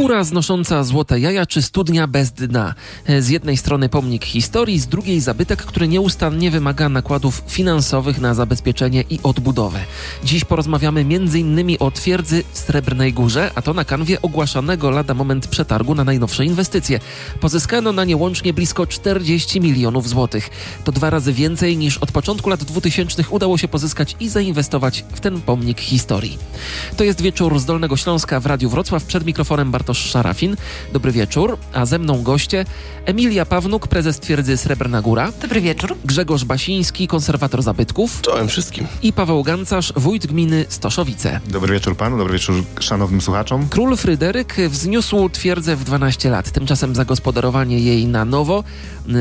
Kura znosząca złote jaja czy studnia bez dna. Z jednej strony pomnik historii, z drugiej zabytek, który nieustannie wymaga nakładów finansowych na zabezpieczenie i odbudowę. Dziś porozmawiamy m.in. o twierdzy w Srebrnej Górze, a to na kanwie ogłaszanego lada moment przetargu na najnowsze inwestycje. Pozyskano na nie łącznie blisko 40 milionów złotych. To dwa razy więcej niż od początku lat 2000 udało się pozyskać i zainwestować w ten pomnik historii. To jest wieczór z Dolnego Śląska w Radiu Wrocław przed mikrofonem Bartosz Szarafin. Dobry wieczór, a ze mną goście Emilia Pawnuk, prezes twierdzy Srebrna Góra. Dobry wieczór. Grzegorz Basiński, konserwator zabytków. Czołem wszystkim. I Paweł Gancarz, wójt gminy Stoszowice. Dobry wieczór panu, dobry wieczór szanownym słuchaczom. Król Fryderyk wzniósł twierdzę w 12 lat. Tymczasem zagospodarowanie jej na nowo,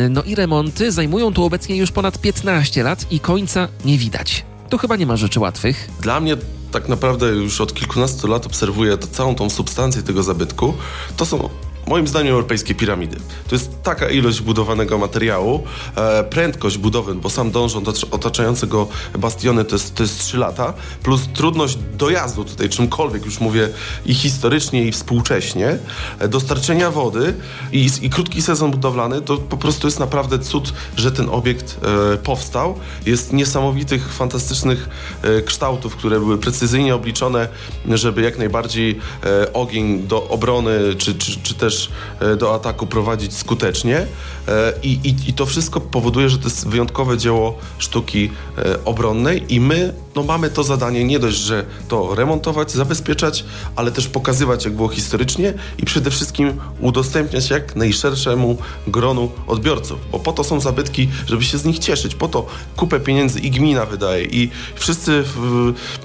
no i remonty zajmują tu obecnie już ponad 15 lat i końca nie widać. Tu chyba nie ma rzeczy łatwych. Dla mnie tak naprawdę już od kilkunastu lat obserwuję całą tą substancję tego zabytku. To są moim zdaniem europejskie piramidy. To jest taka ilość budowanego materiału, e, prędkość budowy, bo sam dążąc otaczający go bastiony to jest, to jest 3 lata, plus trudność dojazdu tutaj czymkolwiek, już mówię i historycznie i współcześnie, e, dostarczenia wody i, i, krótki sezon budowlany, to po prostu jest naprawdę cud, że ten obiekt e, powstał. Jest niesamowitych, fantastycznych e, kształtów, które były precyzyjnie obliczone, żeby jak najbardziej e, ogień do obrony, czy, czy, czy też E, do ataku prowadzić skutecznie e, i, i, i to wszystko powoduje, że to jest wyjątkowe dzieło sztuki e, obronnej i my no, mamy to zadanie nie dość, że to remontować, zabezpieczać, ale też pokazywać, jak było historycznie i przede wszystkim udostępniać jak najszerszemu gronu odbiorców, bo po to są zabytki, żeby się z nich cieszyć, po to kupę pieniędzy i gmina wydaje i wszyscy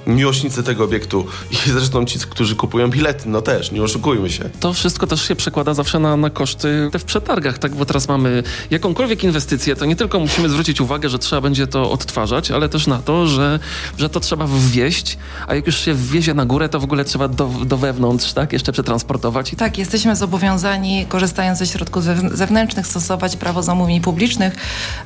miłośnicy tego obiektu i zresztą ci, którzy kupują bilety, no też, nie oszukujmy się. To wszystko też się przekłada zawsze na, na koszty w przetargach, tak? Bo teraz mamy jakąkolwiek inwestycję, to nie tylko musimy zwrócić uwagę, że trzeba będzie to odtwarzać, ale też na to, że, że to trzeba wwieźć, a jak już się wwiezie na górę, to w ogóle trzeba do, do wewnątrz, tak? Jeszcze przetransportować. Tak, jesteśmy zobowiązani, korzystając ze środków zewnętrznych, stosować prawo zamówień publicznych.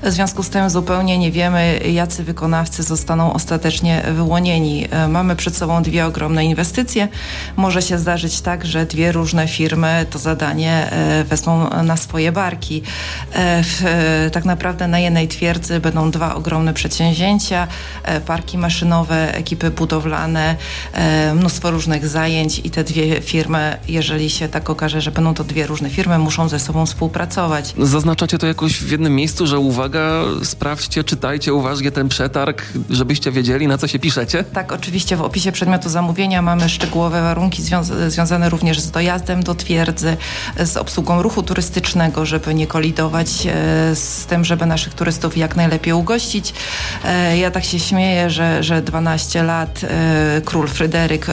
W związku z tym zupełnie nie wiemy, jacy wykonawcy zostaną ostatecznie wyłonieni. E, mamy przed sobą dwie ogromne inwestycje. Może się zdarzyć tak, że dwie różne firmy to zadanie e, wezmą na swoje barki. E, tak naprawdę na jednej twierdzy będą dwa ogromne przedsięwzięcia, parki maszynowe, ekipy budowlane, mnóstwo różnych zajęć i te dwie firmy, jeżeli się tak okaże, że będą to dwie różne firmy, muszą ze sobą współpracować. Zaznaczacie to jakoś w jednym miejscu, że uwaga, sprawdźcie, czytajcie uważnie ten przetarg, żebyście wiedzieli, na co się piszecie? Tak, oczywiście w opisie przedmiotu zamówienia mamy szczegółowe warunki związa związane również z dojazdem do twierdzy, z obsługą ruchu turystycznego, żeby nie kolidować e, z tym, żeby naszych turystów jak najlepiej ugościć. E, ja tak się śmieję, że, że 12 lat e, król Fryderyk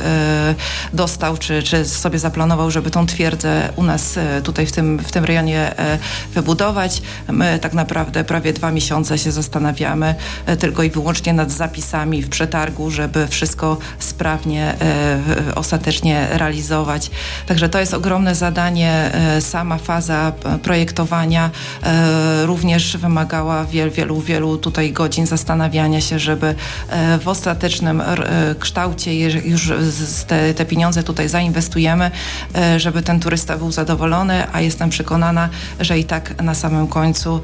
dostał, czy, czy sobie zaplanował, żeby tą twierdzę u nas tutaj w tym, w tym rejonie wybudować. My tak naprawdę prawie dwa miesiące się zastanawiamy tylko i wyłącznie nad zapisami w przetargu, żeby wszystko sprawnie, ostatecznie realizować. Także to jest ogromne zadanie. E, sama faza projektowania e, również wymagała wielu, wielu, wielu tutaj godzin zastanawiania się, żeby e, w ostatecznym kształcie już te, te pieniądze tutaj zainwestujemy, żeby ten turysta był zadowolony, a jestem przekonana, że i tak na samym końcu,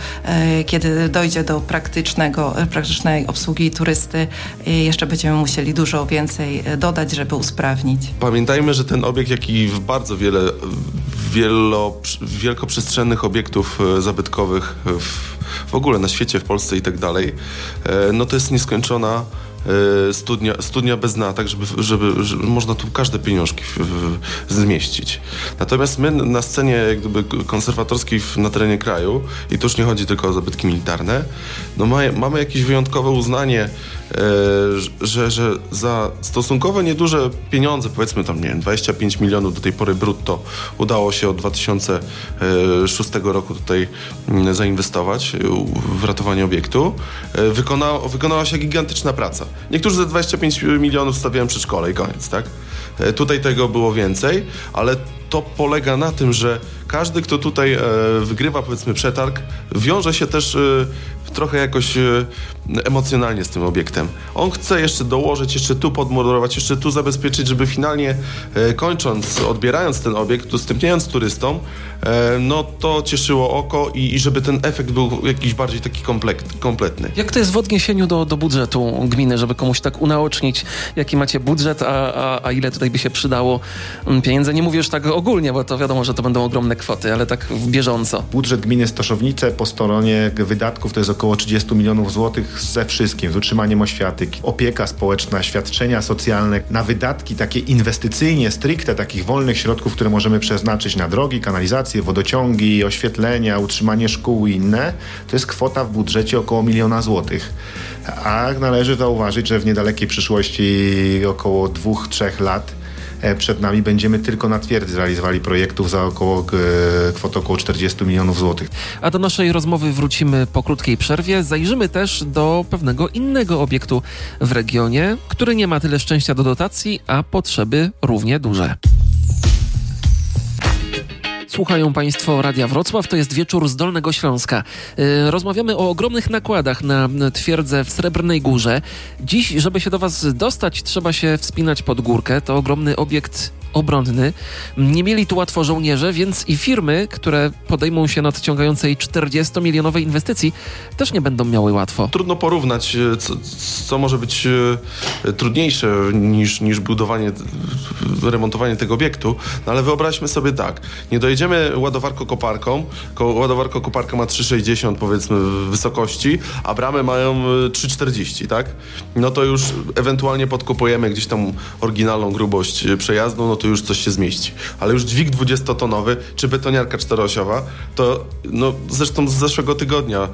kiedy dojdzie do praktycznego, praktycznej obsługi turysty, jeszcze będziemy musieli dużo więcej dodać, żeby usprawnić. Pamiętajmy, że ten obiekt, jak i w bardzo wiele wielo, wielkoprzestrzennych obiektów e, zabytkowych w, w ogóle na świecie, w Polsce i tak dalej, e, no to jest nieskończona e, studnia, studnia bez dna, tak żeby, żeby, żeby można tu każde pieniążki w, w, zmieścić. Natomiast my na scenie jak gdyby konserwatorskiej na terenie kraju, i tu już nie chodzi tylko o zabytki militarne, no ma, mamy jakieś wyjątkowe uznanie że, że za stosunkowo nieduże pieniądze, powiedzmy tam, nie wiem, 25 milionów do tej pory brutto udało się od 2006 roku tutaj mm, zainwestować w ratowanie obiektu. E, Wykona, wykonała się gigantyczna praca. Niektórzy za 25 milionów stawiają przedszkole i koniec, tak? E, tutaj tego było więcej, ale to polega na tym, że każdy, kto tutaj wygrywa, powiedzmy, przetarg, wiąże się też trochę jakoś emocjonalnie z tym obiektem. On chce jeszcze dołożyć, jeszcze tu podmurować, jeszcze tu zabezpieczyć, żeby finalnie e, kończąc, odbierając ten obiekt, udostępniając turystom, e, no to cieszyło oko i, i żeby ten efekt był jakiś bardziej taki komplet, kompletny. Jak to jest w odniesieniu do, do budżetu gminy, żeby komuś tak unaocznić, jaki macie budżet, a, a, a ile tutaj by się przydało mm, pieniędzy? Nie mówię już tak ogólnie, bo to wiadomo, że to będą ogromne kwoty, ale tak w bieżąco. Budżet gminy Stoszownice po stronie wydatków to jest około 30 milionów złotych ze wszystkim, z utrzymaniem oświaty, opieka społeczna, świadczenia socjalne, na wydatki takie inwestycyjnie, stricte takich wolnych środków, które możemy przeznaczyć na drogi, kanalizacje, wodociągi, oświetlenia, utrzymanie szkół i inne, to jest kwota w budżecie około miliona złotych. A należy zauważyć, że w niedalekiej przyszłości około dwóch, trzech lat przed nami będziemy tylko na twierdzy realizowali projektów za około e, kwotę około 40 milionów złotych. A do naszej rozmowy wrócimy po krótkiej przerwie. Zajrzymy też do pewnego innego obiektu w regionie, który nie ma tyle szczęścia do dotacji, a potrzeby równie duże. Słuchają Państwo Radia Wrocław, to jest wieczór z Dolnego Śląska. Yy, rozmawiamy o ogromnych nakładach na twierdzę w Srebrnej Górze. Dziś, żeby się do Was dostać, trzeba się wspinać pod górkę. To ogromny obiekt obronny. Nie mieli tu łatwo żołnierze, więc i firmy, które podejmą się nadciągającej 40-milionowej inwestycji, też nie będą miały łatwo. Trudno porównać, e, co, co może być e, trudniejsze niż, niż budowanie, remontowanie tego obiektu, no ale wyobraźmy sobie tak, nie dojedziemy ładowarko-koparką, ładowarko-koparka ma 3,60 powiedzmy wysokości, a bramy mają 3,40, tak? No to już ewentualnie podkopujemy gdzieś tam oryginalną grubość przejazdu, no to już coś się zmieści. Ale już dźwig 20-tonowy, czy betoniarka czteroosiowa, to no zresztą z zeszłego tygodnia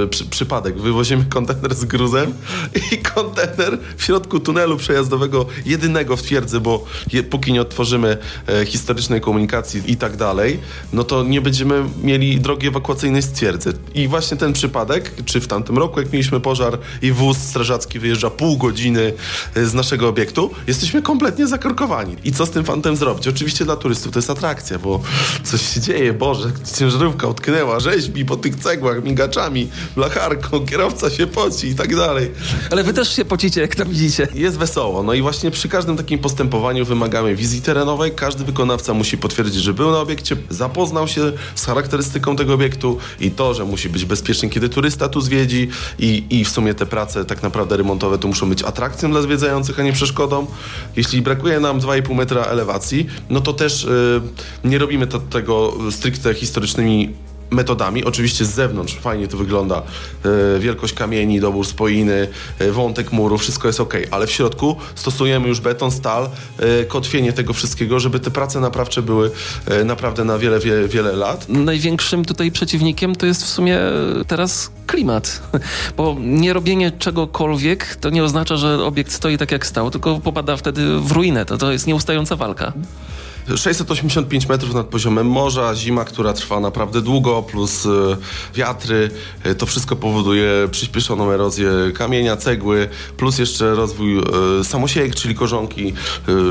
yy, przy, przypadek. Wywozimy kontener z gruzem i kontener w środku tunelu przejazdowego, jedynego w twierdzy, bo je, póki nie otworzymy e, historycznej komunikacji i tak dalej, no to nie będziemy mieli drogi ewakuacyjnej z twierdzy. I właśnie ten przypadek, czy w tamtym roku, jak mieliśmy pożar i wóz strażacki wyjeżdża pół godziny e, z naszego obiektu, jesteśmy kompletnie zakorkowani. I co z tym fantem zrobić? Oczywiście dla turystów to jest atrakcja, bo coś się dzieje, Boże, ciężarówka utknęła, rzeźbi po tych cegłach, migaczami, blacharką, kierowca się poci i tak dalej. Ale wy też się pocicie, jak to widzicie. Jest wesoło. No i właśnie przy każdym takim postępowaniu wymagamy wizji terenowej. Każdy wykonawca musi potwierdzić, że był na obiekcie, zapoznał się z charakterystyką tego obiektu i to, że musi być bezpieczny, kiedy turysta tu zwiedzi i, i w sumie te prace tak naprawdę remontowe tu muszą być atrakcją dla zwiedzających, a nie przeszkodą. Jeśli brakuje nam 2,5 2,5 metra elewacji, no to też y, nie robimy to, tego stricte historycznymi metodami. Oczywiście z zewnątrz fajnie to wygląda. E, wielkość kamieni, dobór spoiny, e, wątek muru, wszystko jest ok, ale w środku stosujemy już beton, stal, e, kotwienie tego wszystkiego, żeby te prace naprawcze były naprawdę na wiele, wiele, wiele lat. Największym tutaj przeciwnikiem to jest w sumie teraz klimat, bo nie robienie czegokolwiek to nie oznacza, że obiekt stoi tak jak stał, tylko popada wtedy w ruinę. To, to jest nieustająca walka. 685 metrów nad poziomem morza, zima, która trwa naprawdę długo, plus e, wiatry. E, to wszystko powoduje przyspieszoną erozję kamienia, cegły, plus jeszcze rozwój e, samosiejek, czyli korzonki,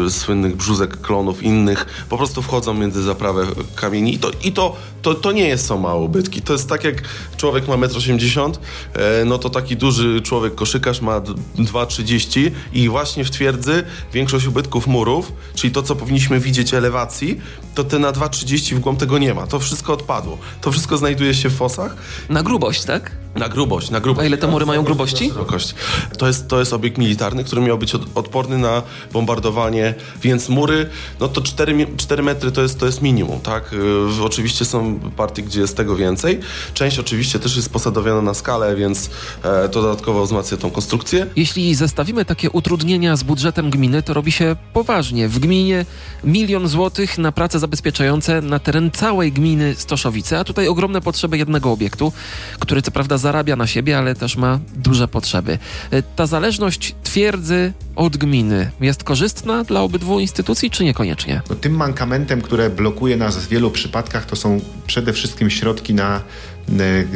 słynnych brzuzek, klonów, innych. Po prostu wchodzą między zaprawę kamieni i to, i to, to, to nie jest są małe ubytki. To jest tak jak człowiek ma 1,80 m, no to taki duży człowiek koszykarz ma 2,30 i właśnie w twierdzy większość ubytków murów, czyli to, co powinniśmy widzieć elewacji, to te na 2,30 w głąb tego nie ma. To wszystko odpadło. To wszystko znajduje się w fosach. Na grubość, tak? Na grubość, na grubość. A ile te mury mają grubości? To jest, to jest obiekt militarny, który miał być odporny na bombardowanie, więc mury, no to 4, 4 metry to jest, to jest minimum, tak? Y, oczywiście są partie, gdzie jest tego więcej. Część oczywiście też jest posadowiona na skalę, więc e, to dodatkowo wzmacnia tą konstrukcję. Jeśli zestawimy takie utrudnienia z budżetem gminy, to robi się poważnie. W gminie milion złotych na prace zabezpieczające na teren całej gminy Stoszowice, a tutaj ogromne potrzeby jednego obiektu, który co prawda zarabia na siebie, ale też ma duże potrzeby. E, ta zależność twierdzy od gminy jest korzystna dla obydwu instytucji, czy niekoniecznie? No, tym mankamentem, które blokuje nas w wielu przypadkach, to są przede wszystkim środki na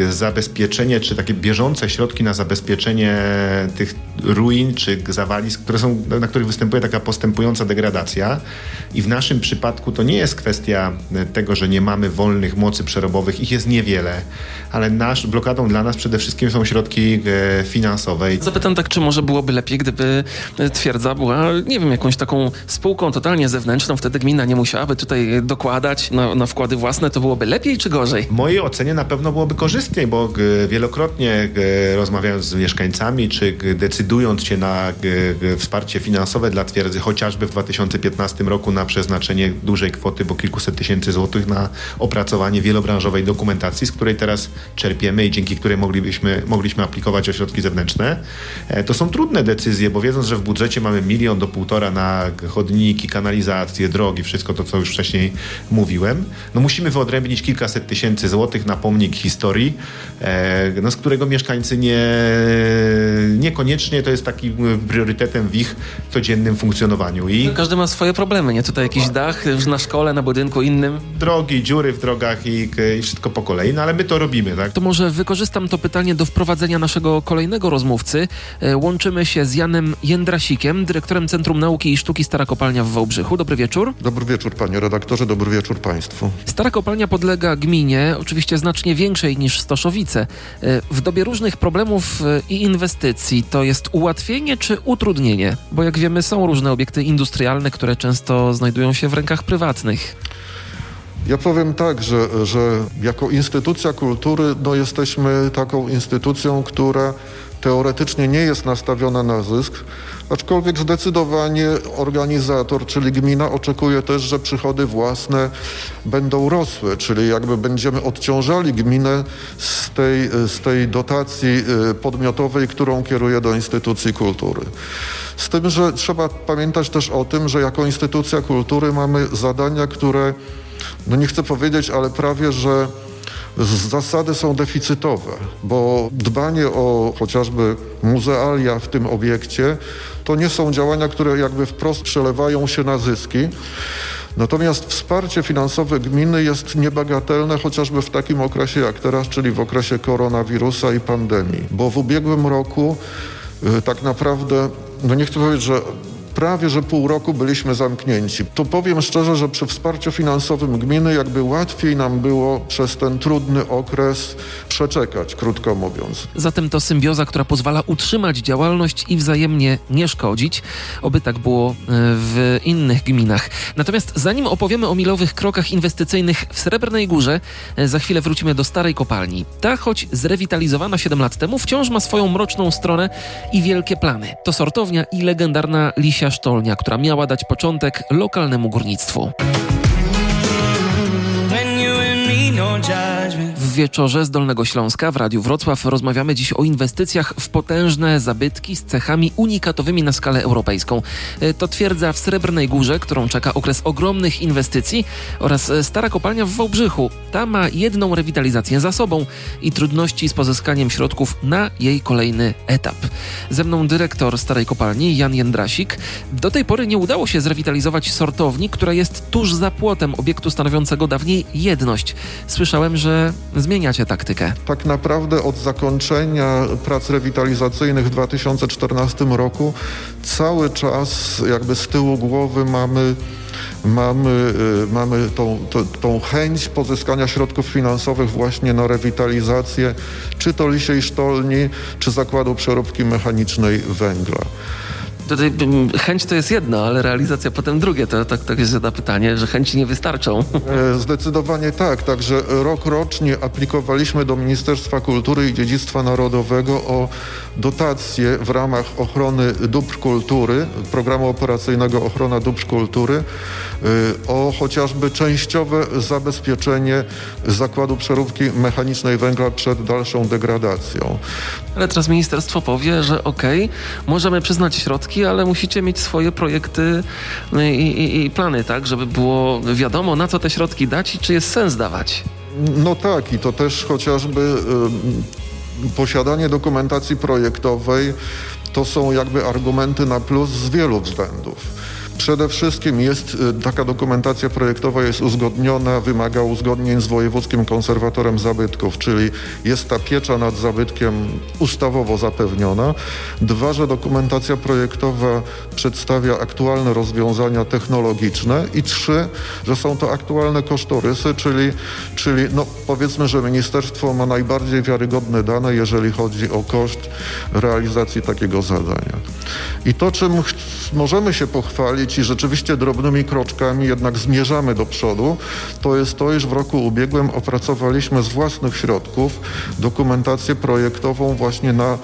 zabezpieczenie, czy takie bieżące środki na zabezpieczenie tych ruin, czy zawalisk, które są, na których występuje taka postępująca degradacja. I w naszym przypadku to nie jest kwestia tego, że nie mamy wolnych mocy przerobowych, ich jest niewiele, ale nasz, blokadą dla nas przede wszystkim są środki e, finansowe. Zapytam tak, czy może byłoby lepiej, gdyby twierdza była, nie wiem, jakąś taką spółką totalnie zewnętrzną, wtedy gmina nie musiałaby tutaj dokładać na, na wkłady własne, to byłoby lepiej czy gorzej? W mojej ocenie na pewno byłoby korzystniej, bo wielokrotnie rozmawiając z mieszkańcami, czy decydując się na wsparcie finansowe dla twierdzy, chociażby w 2015 roku na przeznaczenie dużej kwoty, bo kilkuset tysięcy złotych na opracowanie wielobranżowej dokumentacji, z której teraz czerpiemy i dzięki której moglibyśmy, mogliśmy aplikować o środki zewnętrzne. E, to są trudne decyzje, bo wiedząc, że w budżecie mamy milion do półtora na chodniki, kanalizację, drogi, wszystko to, co już wcześniej mówiłem, no musimy wyodrębnić kilkaset tysięcy złotych na pomnik historii, e, no, z którego mieszkańcy nie, niekoniecznie to jest takim priorytetem w ich codziennym funkcjonowaniu. I Każdy ma swoje problemy, nie? Tutaj jakiś dach na szkole, na budynku innym. Drogi, dziury w drogach i, i wszystko po kolei, no ale my to robimy, tak? To może wykorzystam to pytanie do wprowadzenia naszego kolejnego rozmówcy. E, łączymy się z Janem Jędrasikiem, dyrektorem Centrum Nauki i Sztuki Stara Kopalnia w Wałbrzychu. Dobry wieczór. Dobry wieczór panie redaktorze, dobry wieczór państwu. Stara Kopalnia podlega gminie, oczywiście znacznie większej niż Stoszowice. E, w dobie różnych problemów e, i inwestycji to jest ułatwienie czy utrudnienie? Bo jak wiemy są różne obiekty industrialne, które często znajdują się w rękach prywatnych. Ja powiem tak, że, że jako instytucja kultury no jesteśmy taką instytucją, która teoretycznie nie jest nastawiona na zysk, aczkolwiek zdecydowanie organizator, czyli gmina oczekuje też, że przychody własne będą rosły, czyli jakby będziemy odciążali gminę z tej, z tej dotacji y, podmiotowej, którą kieruje do instytucji kultury. Z tym, że trzeba pamiętać też o tym, że jako instytucja kultury mamy zadania, które, no nie chcę powiedzieć, ale prawie, że zasady są deficytowe, bo dbanie o chociażby muzealia w tym obiekcie to nie są działania, które jakby wprost przelewają się na zyski. Natomiast wsparcie finansowe gminy jest niebagatelne chociażby w takim okresie jak teraz, czyli w okresie koronawirusa i pandemii, bo w ubiegłym roku y, tak naprawdę, no nie chcę powiedzieć, że prawie że pół roku byliśmy zamknięci. To powiem szczerze, że przy wsparciu finansowym gminy jakby łatwiej nam było przez ten trudny okres przeczekać, krótko mówiąc. Zatem to symbioza, która pozwala utrzymać działalność i wzajemnie nie szkodzić. Oby tak było e, w innych gminach. Natomiast zanim opowiemy o milowych krokach inwestycyjnych w Srebrnej Górze, e, za chwilę wrócimy do starej kopalni. Ta, choć zrewitalizowana 7 lat temu, wciąż ma swoją mroczną stronę i wielkie plany. To sortownia i legendarna Lisia Sztolnia, która miała dać początek lokalnemu górnictwu. W wieczorze z Dolnego Śląska w Radiu Wrocław rozmawiamy dziś o inwestycjach w potężne zabytki z cechami unikatowymi na skalę europejską. E, to twierdza w Srebrnej Górze, którą czeka okres ogromnych inwestycji oraz stara kopalnia w Wałbrzychu. Ta ma jedną rewitalizację za sobą i trudności z pozyskaniem środków na jej kolejny etap. Ze mną dyrektor starej kopalni Jan Jędrasik. Do tej pory nie udało się zrewitalizować sortowni, która jest tuż za płotem obiektu stanowiącego dawniej jedność. Słyszałem, że zmieniacie taktykę. Tak naprawdę od zakończenia prac rewitalizacyjnych w 2014 roku cały czas jakby z tyłu głowy mamy mamy, y, mamy tą, tą, tą, chęć pozyskania środków finansowych właśnie na rewitalizację czy to lisiej sztolni, czy zakładu przeróbki mechanicznej węgla. Tutaj mm, chęć to jest jedno, ale realizacja potem drugie. To tak, tak jest zada pytanie, że chęci nie wystarczą. E, zdecydowanie tak. Także rok rocznie aplikowaliśmy do Ministerstwa Kultury i Dziedzictwa Narodowego o dotacje w ramach ochrony dóbr kultury, programu operacyjnego Ochrona dóbr kultury, e, o chociażby częściowe zabezpieczenie zakładu przeróbki mechanicznej węgla przed dalszą degradacją. Ale teraz ministerstwo powie, że okej, okay, możemy przyznać środki, ale musicie mieć swoje projekty no i, i, i plany, tak, żeby było wiadomo, na co te środki dać i czy jest sens dawać. No tak, i to też chociażby y, posiadanie dokumentacji projektowej to są jakby argumenty na plus z wielu względów. Przede wszystkim jest y, taka dokumentacja projektowa jest uzgodniona, wymaga uzgodnień z wojewódzkim konserwatorem zabytków, czyli jest ta piecza nad zabytkiem ustawowo zapewniona. Dwa, że dokumentacja projektowa przedstawia aktualne rozwiązania technologiczne i trzy, że są to aktualne kosztorysy, czyli, czyli no powiedzmy, że ministerstwo ma najbardziej wiarygodne dane, jeżeli chodzi o koszt realizacji takiego zadania. I to, czym możemy się pochwalić i rzeczywiście drobnymi kroczkami jednak zmierzamy do przodu, to jest to, iż w roku ubiegłym opracowaliśmy z własnych środków dokumentację projektową właśnie na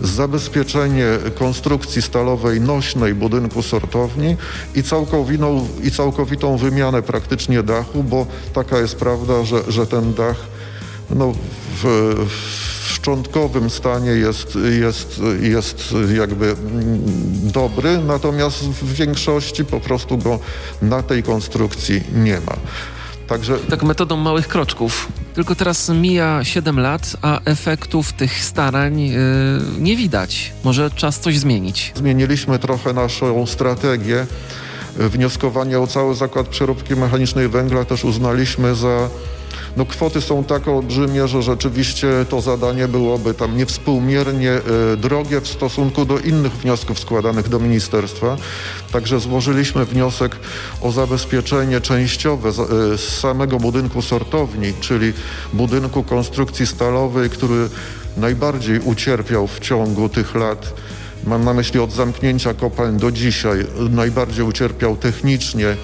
zabezpieczenie konstrukcji stalowej nośnej budynku sortowni i całkowitą, i całkowitą wymianę praktycznie dachu, bo taka jest prawda, że, że ten dach no, w, w szczątkowym stanie jest, jest, jest jakby mm, dobry, natomiast w większości po prostu go na tej konstrukcji nie ma. Także... Tak metodą małych kroczków. Tylko teraz mija 7 lat, a efektów tych starań yy, nie widać. Może czas coś zmienić. Zmieniliśmy trochę naszą strategię. Wnioskowanie o cały zakład przeróbki mechanicznej węgla też uznaliśmy za no kwoty są tak olbrzymie, że rzeczywiście to zadanie byłoby tam niewspółmiernie y, drogie w stosunku do innych wniosków składanych do ministerstwa. Także złożyliśmy wniosek o zabezpieczenie częściowe y, z samego budynku sortowni, czyli budynku konstrukcji stalowej, który najbardziej ucierpiał w ciągu tych lat Mam na myśli od zamknięcia kopalń do dzisiaj. Najbardziej ucierpiał technicznie, e,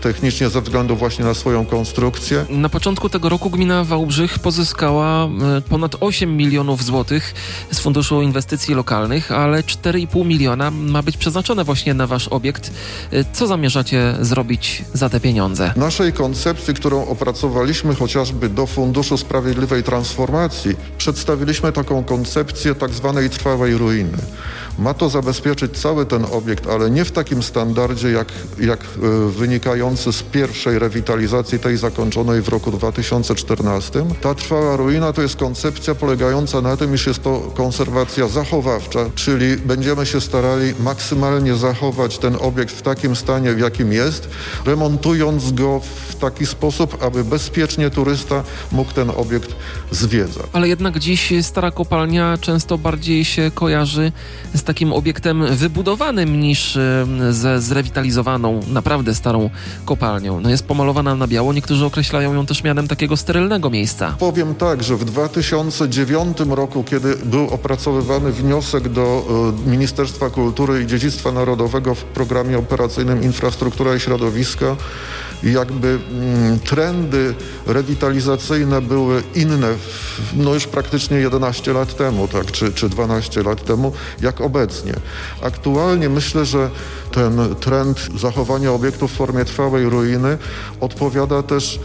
technicznie ze względu właśnie na swoją konstrukcję. Na początku tego roku gmina Wałbrzych pozyskała e, ponad 8 milionów złotych z Funduszu Inwestycji Lokalnych, ale 4,5 miliona ma być przeznaczone właśnie na wasz obiekt. E, co zamierzacie zrobić za te pieniądze? Naszej koncepcji, którą opracowaliśmy chociażby do Funduszu Sprawiedliwej Transformacji, przedstawiliśmy taką koncepcję tak zwanej trwałej ruiny. Ma to zabezpieczyć cały ten obiekt, ale nie w takim standardzie jak, jak e, wynikający z pierwszej rewitalizacji, tej zakończonej w roku 2014. Ta trwała ruina to jest koncepcja polegająca na tym, iż jest to konserwacja zachowawcza, czyli będziemy się starali maksymalnie zachować ten obiekt w takim stanie, w jakim jest, remontując go w taki sposób, aby bezpiecznie turysta mógł ten obiekt zwiedzać. Ale jednak dziś stara kopalnia często bardziej się kojarzy z takim obiektem wybudowanym niż ze zrewitalizowaną, naprawdę starą kopalnią. No jest pomalowana na biało, niektórzy określają ją też mianem takiego sterylnego miejsca. Powiem tak, że w 2009 roku, kiedy był opracowywany wniosek do e, Ministerstwa Kultury i Dziedzictwa Narodowego w programie operacyjnym Infrastruktura i Środowisko, jakby mm, trendy rewitalizacyjne były inne, no już praktycznie 11 lat temu, tak, czy, czy 12 lat temu, jak obecnie. Aktualnie myślę, że ten trend zachowania obiektów w formie trwałej ruiny odpowiada też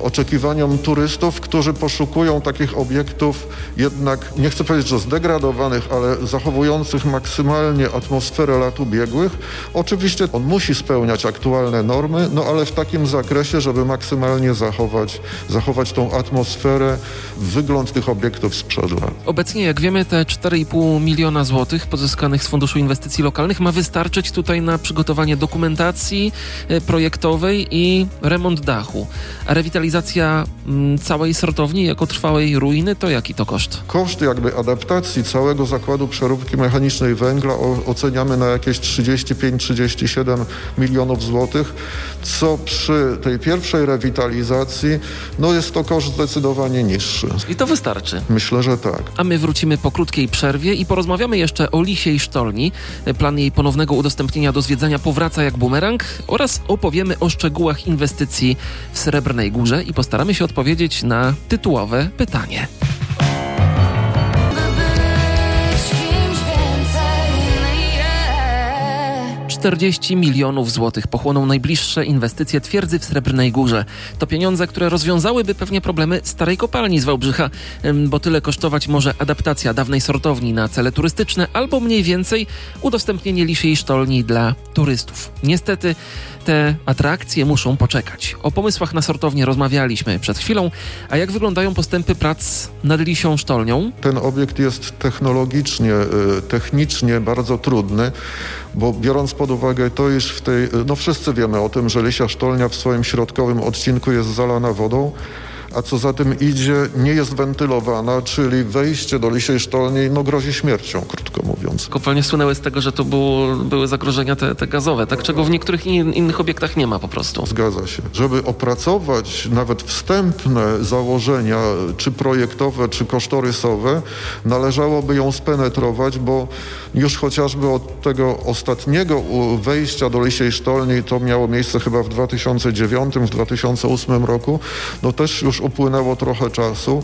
oczekiwaniom turystów, którzy poszukują takich obiektów jednak, nie chcę powiedzieć, że zdegradowanych, ale zachowujących maksymalnie atmosferę lat ubiegłych. Oczywiście on musi spełniać aktualne normy, no ale w takim zakresie, żeby maksymalnie zachować, zachować tą atmosferę, wygląd tych obiektów sprzed lat. Obecnie, jak wiemy, te 4,5 miliona złotych pozyskanych z Funduszu Inwestycji Lokalnych ma wystarczyć tutaj na przygotowanie dokumentacji e, projektowej i remont dachu. A rewitalizacja realizacja mm, całej sortowni jako trwałej ruiny, to jaki to koszt? Koszt jakby adaptacji całego zakładu przeróbki mechanicznej węgla oceniamy na jakieś 35-37 milionów złotych, co przy tej pierwszej rewitalizacji no jest to koszt zdecydowanie niższy. I to wystarczy? Myślę, że tak. A my wrócimy po krótkiej przerwie i porozmawiamy jeszcze o Lisiej Sztolni. Plan jej ponownego udostępnienia do zwiedzania powraca jak bumerang oraz opowiemy o szczegółach inwestycji w Srebrnej Górze i postaramy się odpowiedzieć na tytułowe pytanie. 40 milionów złotych pochłoną najbliższe inwestycje twierdzy w Srebrnej Górze. To pieniądze, które rozwiązałyby pewnie problemy starej kopalni z Wałbrzycha, bo tyle kosztować może adaptacja dawnej sortowni na cele turystyczne albo mniej więcej udostępnienie lisiej sztolni dla turystów. Niestety te atrakcje muszą poczekać. O pomysłach na sortownię rozmawialiśmy przed chwilą, a jak wyglądają postępy prac nad lisią sztolnią? Ten obiekt jest technologicznie, y, technicznie bardzo trudny bo biorąc pod uwagę to, iż w tej, no wszyscy wiemy o tym, że Lisia Sztolnia w swoim środkowym odcinku jest zalana wodą, a co za tym idzie, nie jest wentylowana, czyli wejście do lisiej sztolni no, grozi śmiercią, krótko mówiąc. Kopalnie słynęły z tego, że to było, były zagrożenia te, te gazowe, tak czego w niektórych in, innych obiektach nie ma po prostu. Zgadza się. Żeby opracować nawet wstępne założenia, czy projektowe, czy kosztorysowe, należałoby ją spenetrować, bo już chociażby od tego ostatniego wejścia do lisiej sztolni, to miało miejsce chyba w 2009, w 2008 roku, no też już upłynęło trochę czasu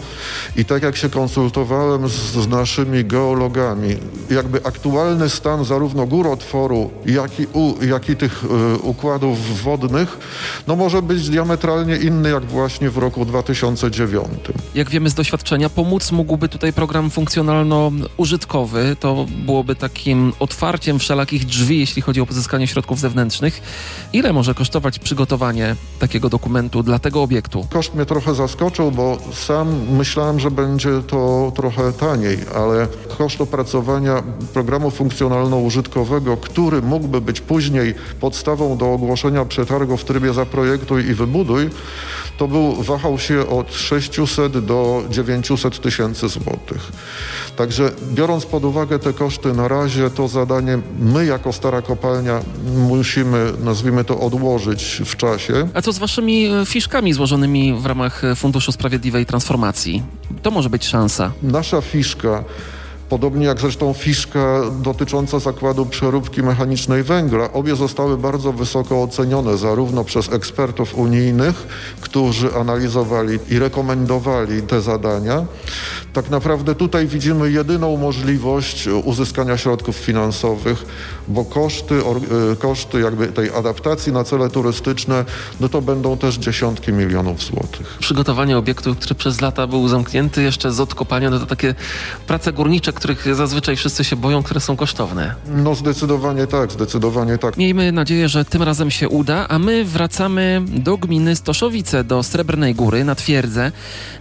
i tak jak się konsultowałem z, z naszymi geologami, jakby aktualny stan zarówno górotworu, jak i, u, jak i tych y, układów wodnych, no może być diametralnie inny jak właśnie w roku 2009. Jak wiemy z doświadczenia, pomóc mógłby tutaj program funkcjonalno-użytkowy. To byłoby takim otwarciem wszelakich drzwi, jeśli chodzi o pozyskanie środków zewnętrznych. Ile może kosztować przygotowanie takiego dokumentu dla tego obiektu? Koszt mnie trochę zaskoczył, bo sam myślałem, że będzie to trochę taniej, ale koszt opracowania programu funkcjonalno-użytkowego, który mógłby być później podstawą do ogłoszenia przetargu w trybie zaprojektuj i wybuduj, to był, wahał się od 600 do 900 tysięcy złotych. Także biorąc pod uwagę te koszty na razie, to zadanie my jako stara kopalnia musimy, nazwijmy to, odłożyć w czasie. A co z waszymi e, fiszkami złożonymi w ramach e, Funduszu Sprawiedliwej Transformacji? To może być szansa. Nasza fiszka Podobnie jak zresztą fiszka dotycząca zakładu przeróbki mechanicznej węgla. Obie zostały bardzo wysoko ocenione zarówno przez ekspertów unijnych, którzy analizowali i rekomendowali te zadania. Tak naprawdę tutaj widzimy jedyną możliwość uzyskania środków finansowych, bo koszty, e, koszty jakby tej adaptacji na cele turystyczne, no to będą też dziesiątki milionów złotych. Przygotowanie obiektu, który przez lata był zamknięty, jeszcze z odkopania, no to takie prace górnicze, których zazwyczaj wszyscy się boją, które są kosztowne. No zdecydowanie tak, zdecydowanie tak. Miejmy nadzieję, że tym razem się uda, a my wracamy do gminy Stoszowice, do Srebrnej Góry, na Twierdzę,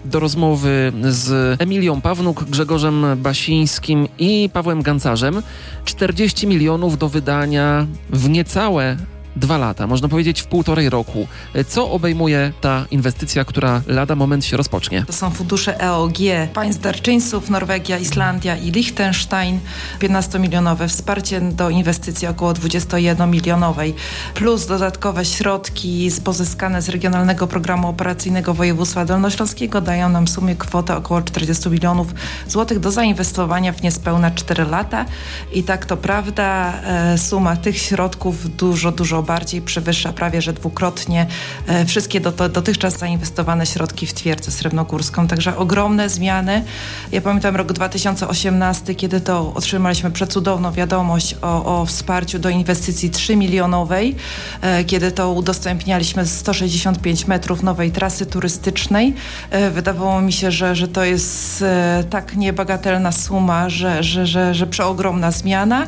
do rozmowy z Emilią Pawnuk, Grzegorzem Basińskim i Pawłem Gancarzem. 40 milionów do wydania w niecałe dwa lata, można powiedzieć w półtorej roku. Co obejmuje ta inwestycja, która lada moment się rozpocznie? To są fundusze EOG, państw darczyńców, Norwegia, Islandia i Liechtenstein, 15-milionowe wsparcie do inwestycji około 21-milionowej, plus dodatkowe środki pozyskane z Regionalnego Programu Operacyjnego Województwa Dolnośląskiego dają nam w sumie kwotę około 40 milionów złotych do zainwestowania w niespełna 4 lata i tak to prawda, e, suma tych środków dużo, dużo bardziej przewyższa prawie że dwukrotnie e, wszystkie do, dotychczas zainwestowane środki w twierdzę srebrnogórską. Także ogromne zmiany. Ja pamiętam rok 2018, kiedy to otrzymaliśmy przecudowną wiadomość o, o wsparciu do inwestycji 3 milionowej, e, kiedy to udostępnialiśmy 165 metrów nowej trasy turystycznej. E, wydawało mi się, że, że to jest tak niebagatelna suma, że, że, że, że przeogromna zmiana.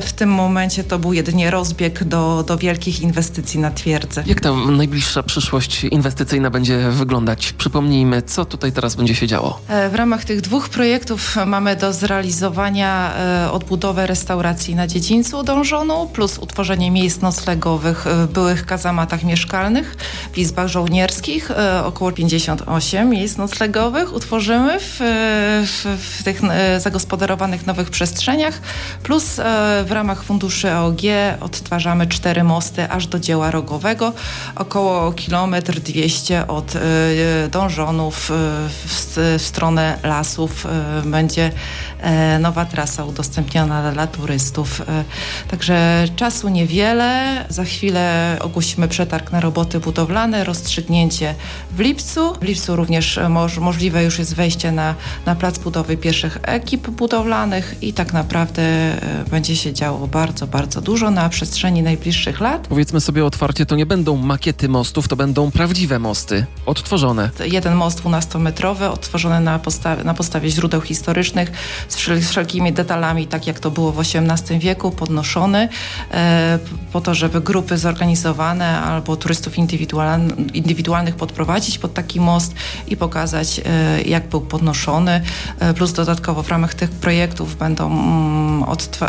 W tym momencie to był jedynie rozbieg do, do do wielkich inwestycji na twierdzę. Jak ta najbliższa przyszłość inwestycyjna będzie wyglądać? Przypomnijmy, co tutaj teraz będzie się działo. E, w ramach tych dwóch projektów mamy do zrealizowania e, odbudowę restauracji na dziedzińcu dążoną, plus utworzenie miejsc noclegowych w byłych kazamatach mieszkalnych, w izbach żołnierskich, e, około 58 miejsc noclegowych utworzymy w, w, w tych zagospodarowanych nowych przestrzeniach, plus w ramach funduszy AOG odtwarzamy cztery mosty aż do dzieła rogowego, około kilometr 200 od y, dążonów y, w, stronę lasów y, będzie e, nowa trasa udostępniona dla turystów. Także czasu niewiele. Za chwilę ogłosimy przetarg na roboty budowlane, rozstrzygnięcie w lipcu. W lipcu również moż, możliwe już jest wejście na, na plac budowy pierwszych ekip budowlanych i tak naprawdę będzie się działo bardzo, bardzo dużo na przestrzeni najbliższych najbliższych lat. Powiedzmy sobie otwarcie, to nie będą makiety mostów, to będą prawdziwe mosty, odtworzone. Jeden most 12-metrowy, odtworzony na, postawie, na podstawie źródeł historycznych, z wszelkimi detalami, tak jak to było w XVIII wieku, podnoszony e, po to, żeby grupy zorganizowane albo turystów indywidualnych podprowadzić pod taki most i pokazać, e, jak był podnoszony. E, plus dodatkowo w ramach tych projektów będą mm,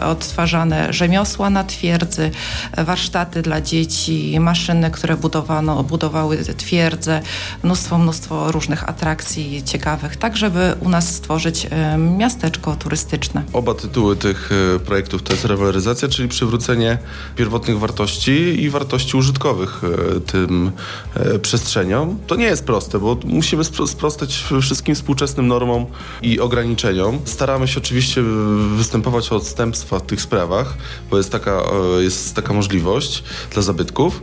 odtwarzane rzemiosła na twierdzy, warsztaty dla dzieci, maszyny, które budowano, budowały twierdzę, mnóstwo, mnóstwo różnych atrakcji ciekawych, tak żeby u nas stworzyć e, miasteczko turystyczne. Oba tytuły tych projektów to jest rewaloryzacja, czyli przywrócenie pierwotnych wartości i wartości użytkowych tym przestrzeniom. To nie jest proste, bo musimy sprostać wszystkim współczesnym normom i ograniczeniom. Staramy się oczywiście występować o odstępstwa w tych sprawach, bo jest taka, e, jest taka możliwość dla zabytków.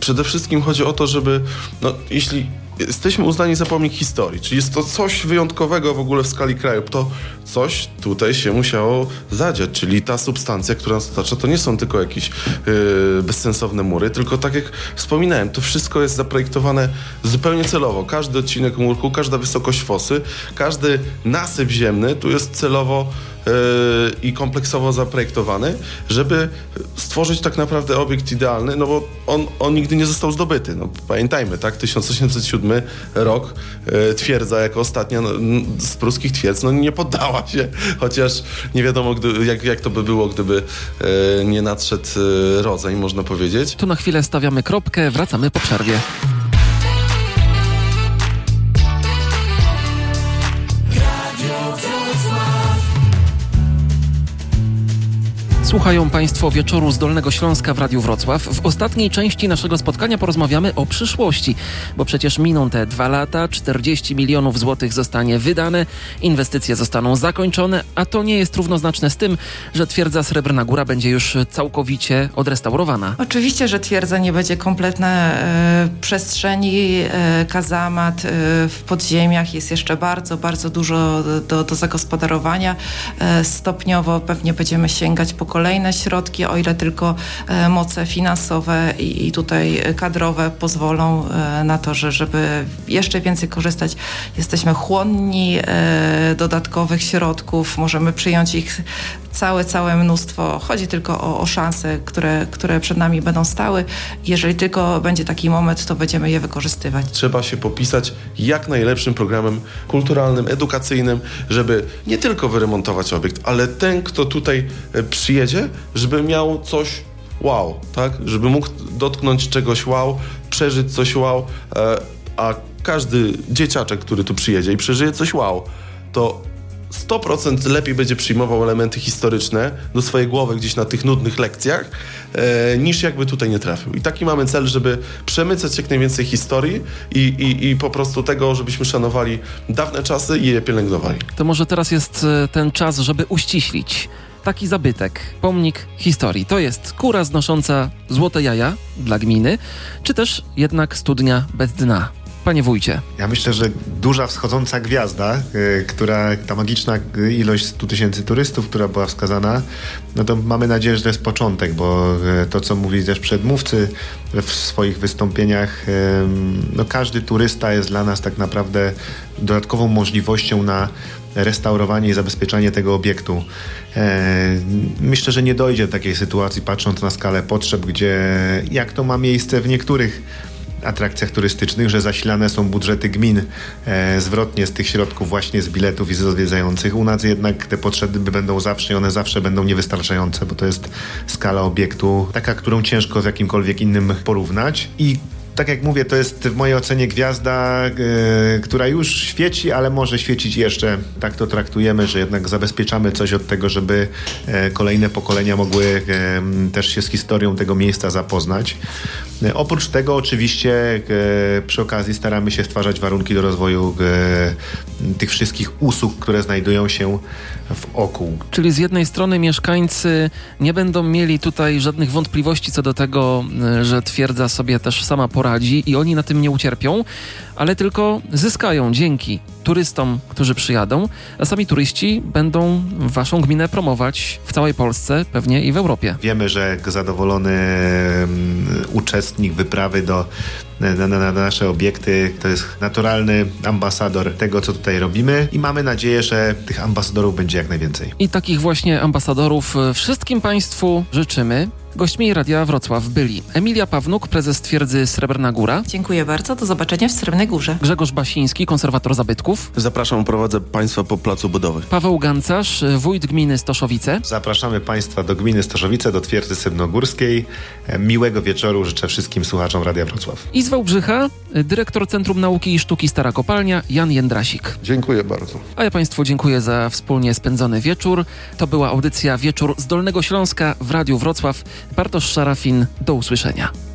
Przede wszystkim chodzi o to, żeby, no, jeśli jesteśmy uznani za pomnik historii, czyli jest to coś wyjątkowego w ogóle w skali kraju. To coś tutaj się musiało zadziać, czyli ta substancja, która nas otacza, to nie są tylko jakieś yy, bezsensowne mury, tylko tak jak wspominałem, to wszystko jest zaprojektowane zupełnie celowo. Każdy odcinek murku, każda wysokość fosy, każdy nasyp ziemny tu jest celowo i kompleksowo zaprojektowany, żeby stworzyć tak naprawdę obiekt idealny, no bo on, on nigdy nie został zdobyty. No, pamiętajmy, tak? 1807 rok, e, twierdza jako ostatnia no, z pruskich twierdz, no nie poddała się, chociaż nie wiadomo, gdy, jak, jak to by było, gdyby e, nie nadszedł e, rodzaj, można powiedzieć. Tu na chwilę stawiamy kropkę, wracamy po przerwie. Słuchają Państwo wieczoru z Dolnego Śląska w Radiu Wrocław. W ostatniej części naszego spotkania porozmawiamy o przyszłości, bo przecież miną te dwa lata, 40 milionów złotych zostanie wydane, inwestycje zostaną zakończone, a to nie jest równoznaczne z tym, że twierdza Srebrna Góra będzie już całkowicie odrestaurowana. Oczywiście, że twierdza nie będzie kompletna e, przestrzeni, e, kazamat e, w podziemiach jest jeszcze bardzo, bardzo dużo do, do zagospodarowania. Stopniowo pewnie będziemy sięgać po kolejne kolejne środki, o ile tylko e, moce finansowe i tutaj kadrowe pozwolą e, na to, że żeby jeszcze więcej korzystać. Jesteśmy chłonni e, dodatkowych środków, możemy przyjąć ich całe, całe mnóstwo. Chodzi tylko o, o szanse, które, które przed nami będą stały. Jeżeli tylko będzie taki moment, to będziemy je wykorzystywać. Trzeba się popisać jak najlepszym programem kulturalnym, edukacyjnym, żeby nie tylko wyremontować obiekt, ale ten, kto tutaj przyjedzie, żeby miał coś wow, tak? Żeby mógł dotknąć czegoś wow, przeżyć coś wow, e, a każdy dzieciaczek, który tu przyjedzie i przeżyje coś wow, to 100% lepiej będzie przyjmował elementy historyczne do swojej głowy gdzieś na tych nudnych lekcjach, e, niż jakby tutaj nie trafił. I taki mamy cel, żeby przemycać jak najwięcej historii i, i, i po prostu tego, żebyśmy szanowali dawne czasy i je pielęgnowali. To może teraz jest e, ten czas, żeby uściślić taki zabytek, pomnik historii. To jest kura znosząca złote jaja dla gminy, czy też jednak studnia bez dna. Panie wójcie. Ja myślę, że duża wschodząca gwiazda, y, która, ta magiczna ilość 100 tysięcy turystów, która była wskazana, no to mamy nadzieję, że to jest początek, bo y, to, co mówili też przedmówcy w swoich wystąpieniach, no każdy turysta jest dla nas tak naprawdę dodatkową możliwością na restaurowanie i zabezpieczanie tego obiektu. E, myślę, że nie dojdzie do takiej sytuacji, patrząc na skalę potrzeb, gdzie jak to ma miejsce w niektórych atrakcjach turystycznych, że zasilane są budżety gmin e, zwrotnie z tych środków właśnie z biletów i z odwiedzających. U nas jednak te potrzeby będą zawsze i one zawsze będą niewystarczające, bo to jest skala obiektu taka, którą ciężko z jakimkolwiek innym porównać i tak jak mówię, to jest w mojej ocenie gwiazda, yy, która już świeci, ale może świecić jeszcze. Tak to traktujemy, że jednak zabezpieczamy coś od tego, żeby yy, kolejne pokolenia mogły yy, też się z historią tego miejsca zapoznać. Oprócz tego oczywiście przy okazji staramy się stwarzać warunki do rozwoju tych wszystkich usług, które znajdują się wokół. Czyli z jednej strony mieszkańcy nie będą mieli tutaj żadnych wątpliwości co do tego, że twierdza sobie też sama po poradzi i oni na tym nie ucierpią, ale tylko zyskają dzięki turystom, którzy przyjadą, a sami turyści będą waszą gminę promować w całej Polsce, pewnie i w Europie. Wiemy, że zadowolony mm, uczestnik wyprawy do na, na, na, nasze obiekty to jest naturalny ambasador tego, co tutaj robimy i mamy nadzieję, że tych ambasadorów będzie jak najwięcej. I takich właśnie ambasadorów wszystkim Państwu życzymy. Gośćmi Radia Wrocław byli Emilia Pawnuk, prezes twierdzy Srebrna Góra, Dziękuję bardzo. Do zobaczenia w Srebrnej Górze. Grzegorz Basiński, konserwator zabytków, Zapraszam, prowadzę Państwa po placu budowy. Paweł Gancarz, wójt gminy Stoszowice, Zapraszamy Państwa do gminy Stoszowice, do twierdzy Sybnogórskiej. E, Miłego wieczoru życzę wszystkim słuchaczom Radia Wrocław. i z Wałbrzycha dyrektor Centrum Nauki i Sztuki Stara Kopalnia Jan Jędrasik. Dziękuję bardzo. A ja Państwu dziękuję za wspólnie spędzony wieczór. To była audycja Wieczór z Dolnego Śląska w Radiu Wrocław. Bartosz Szarafin, do usłyszenia.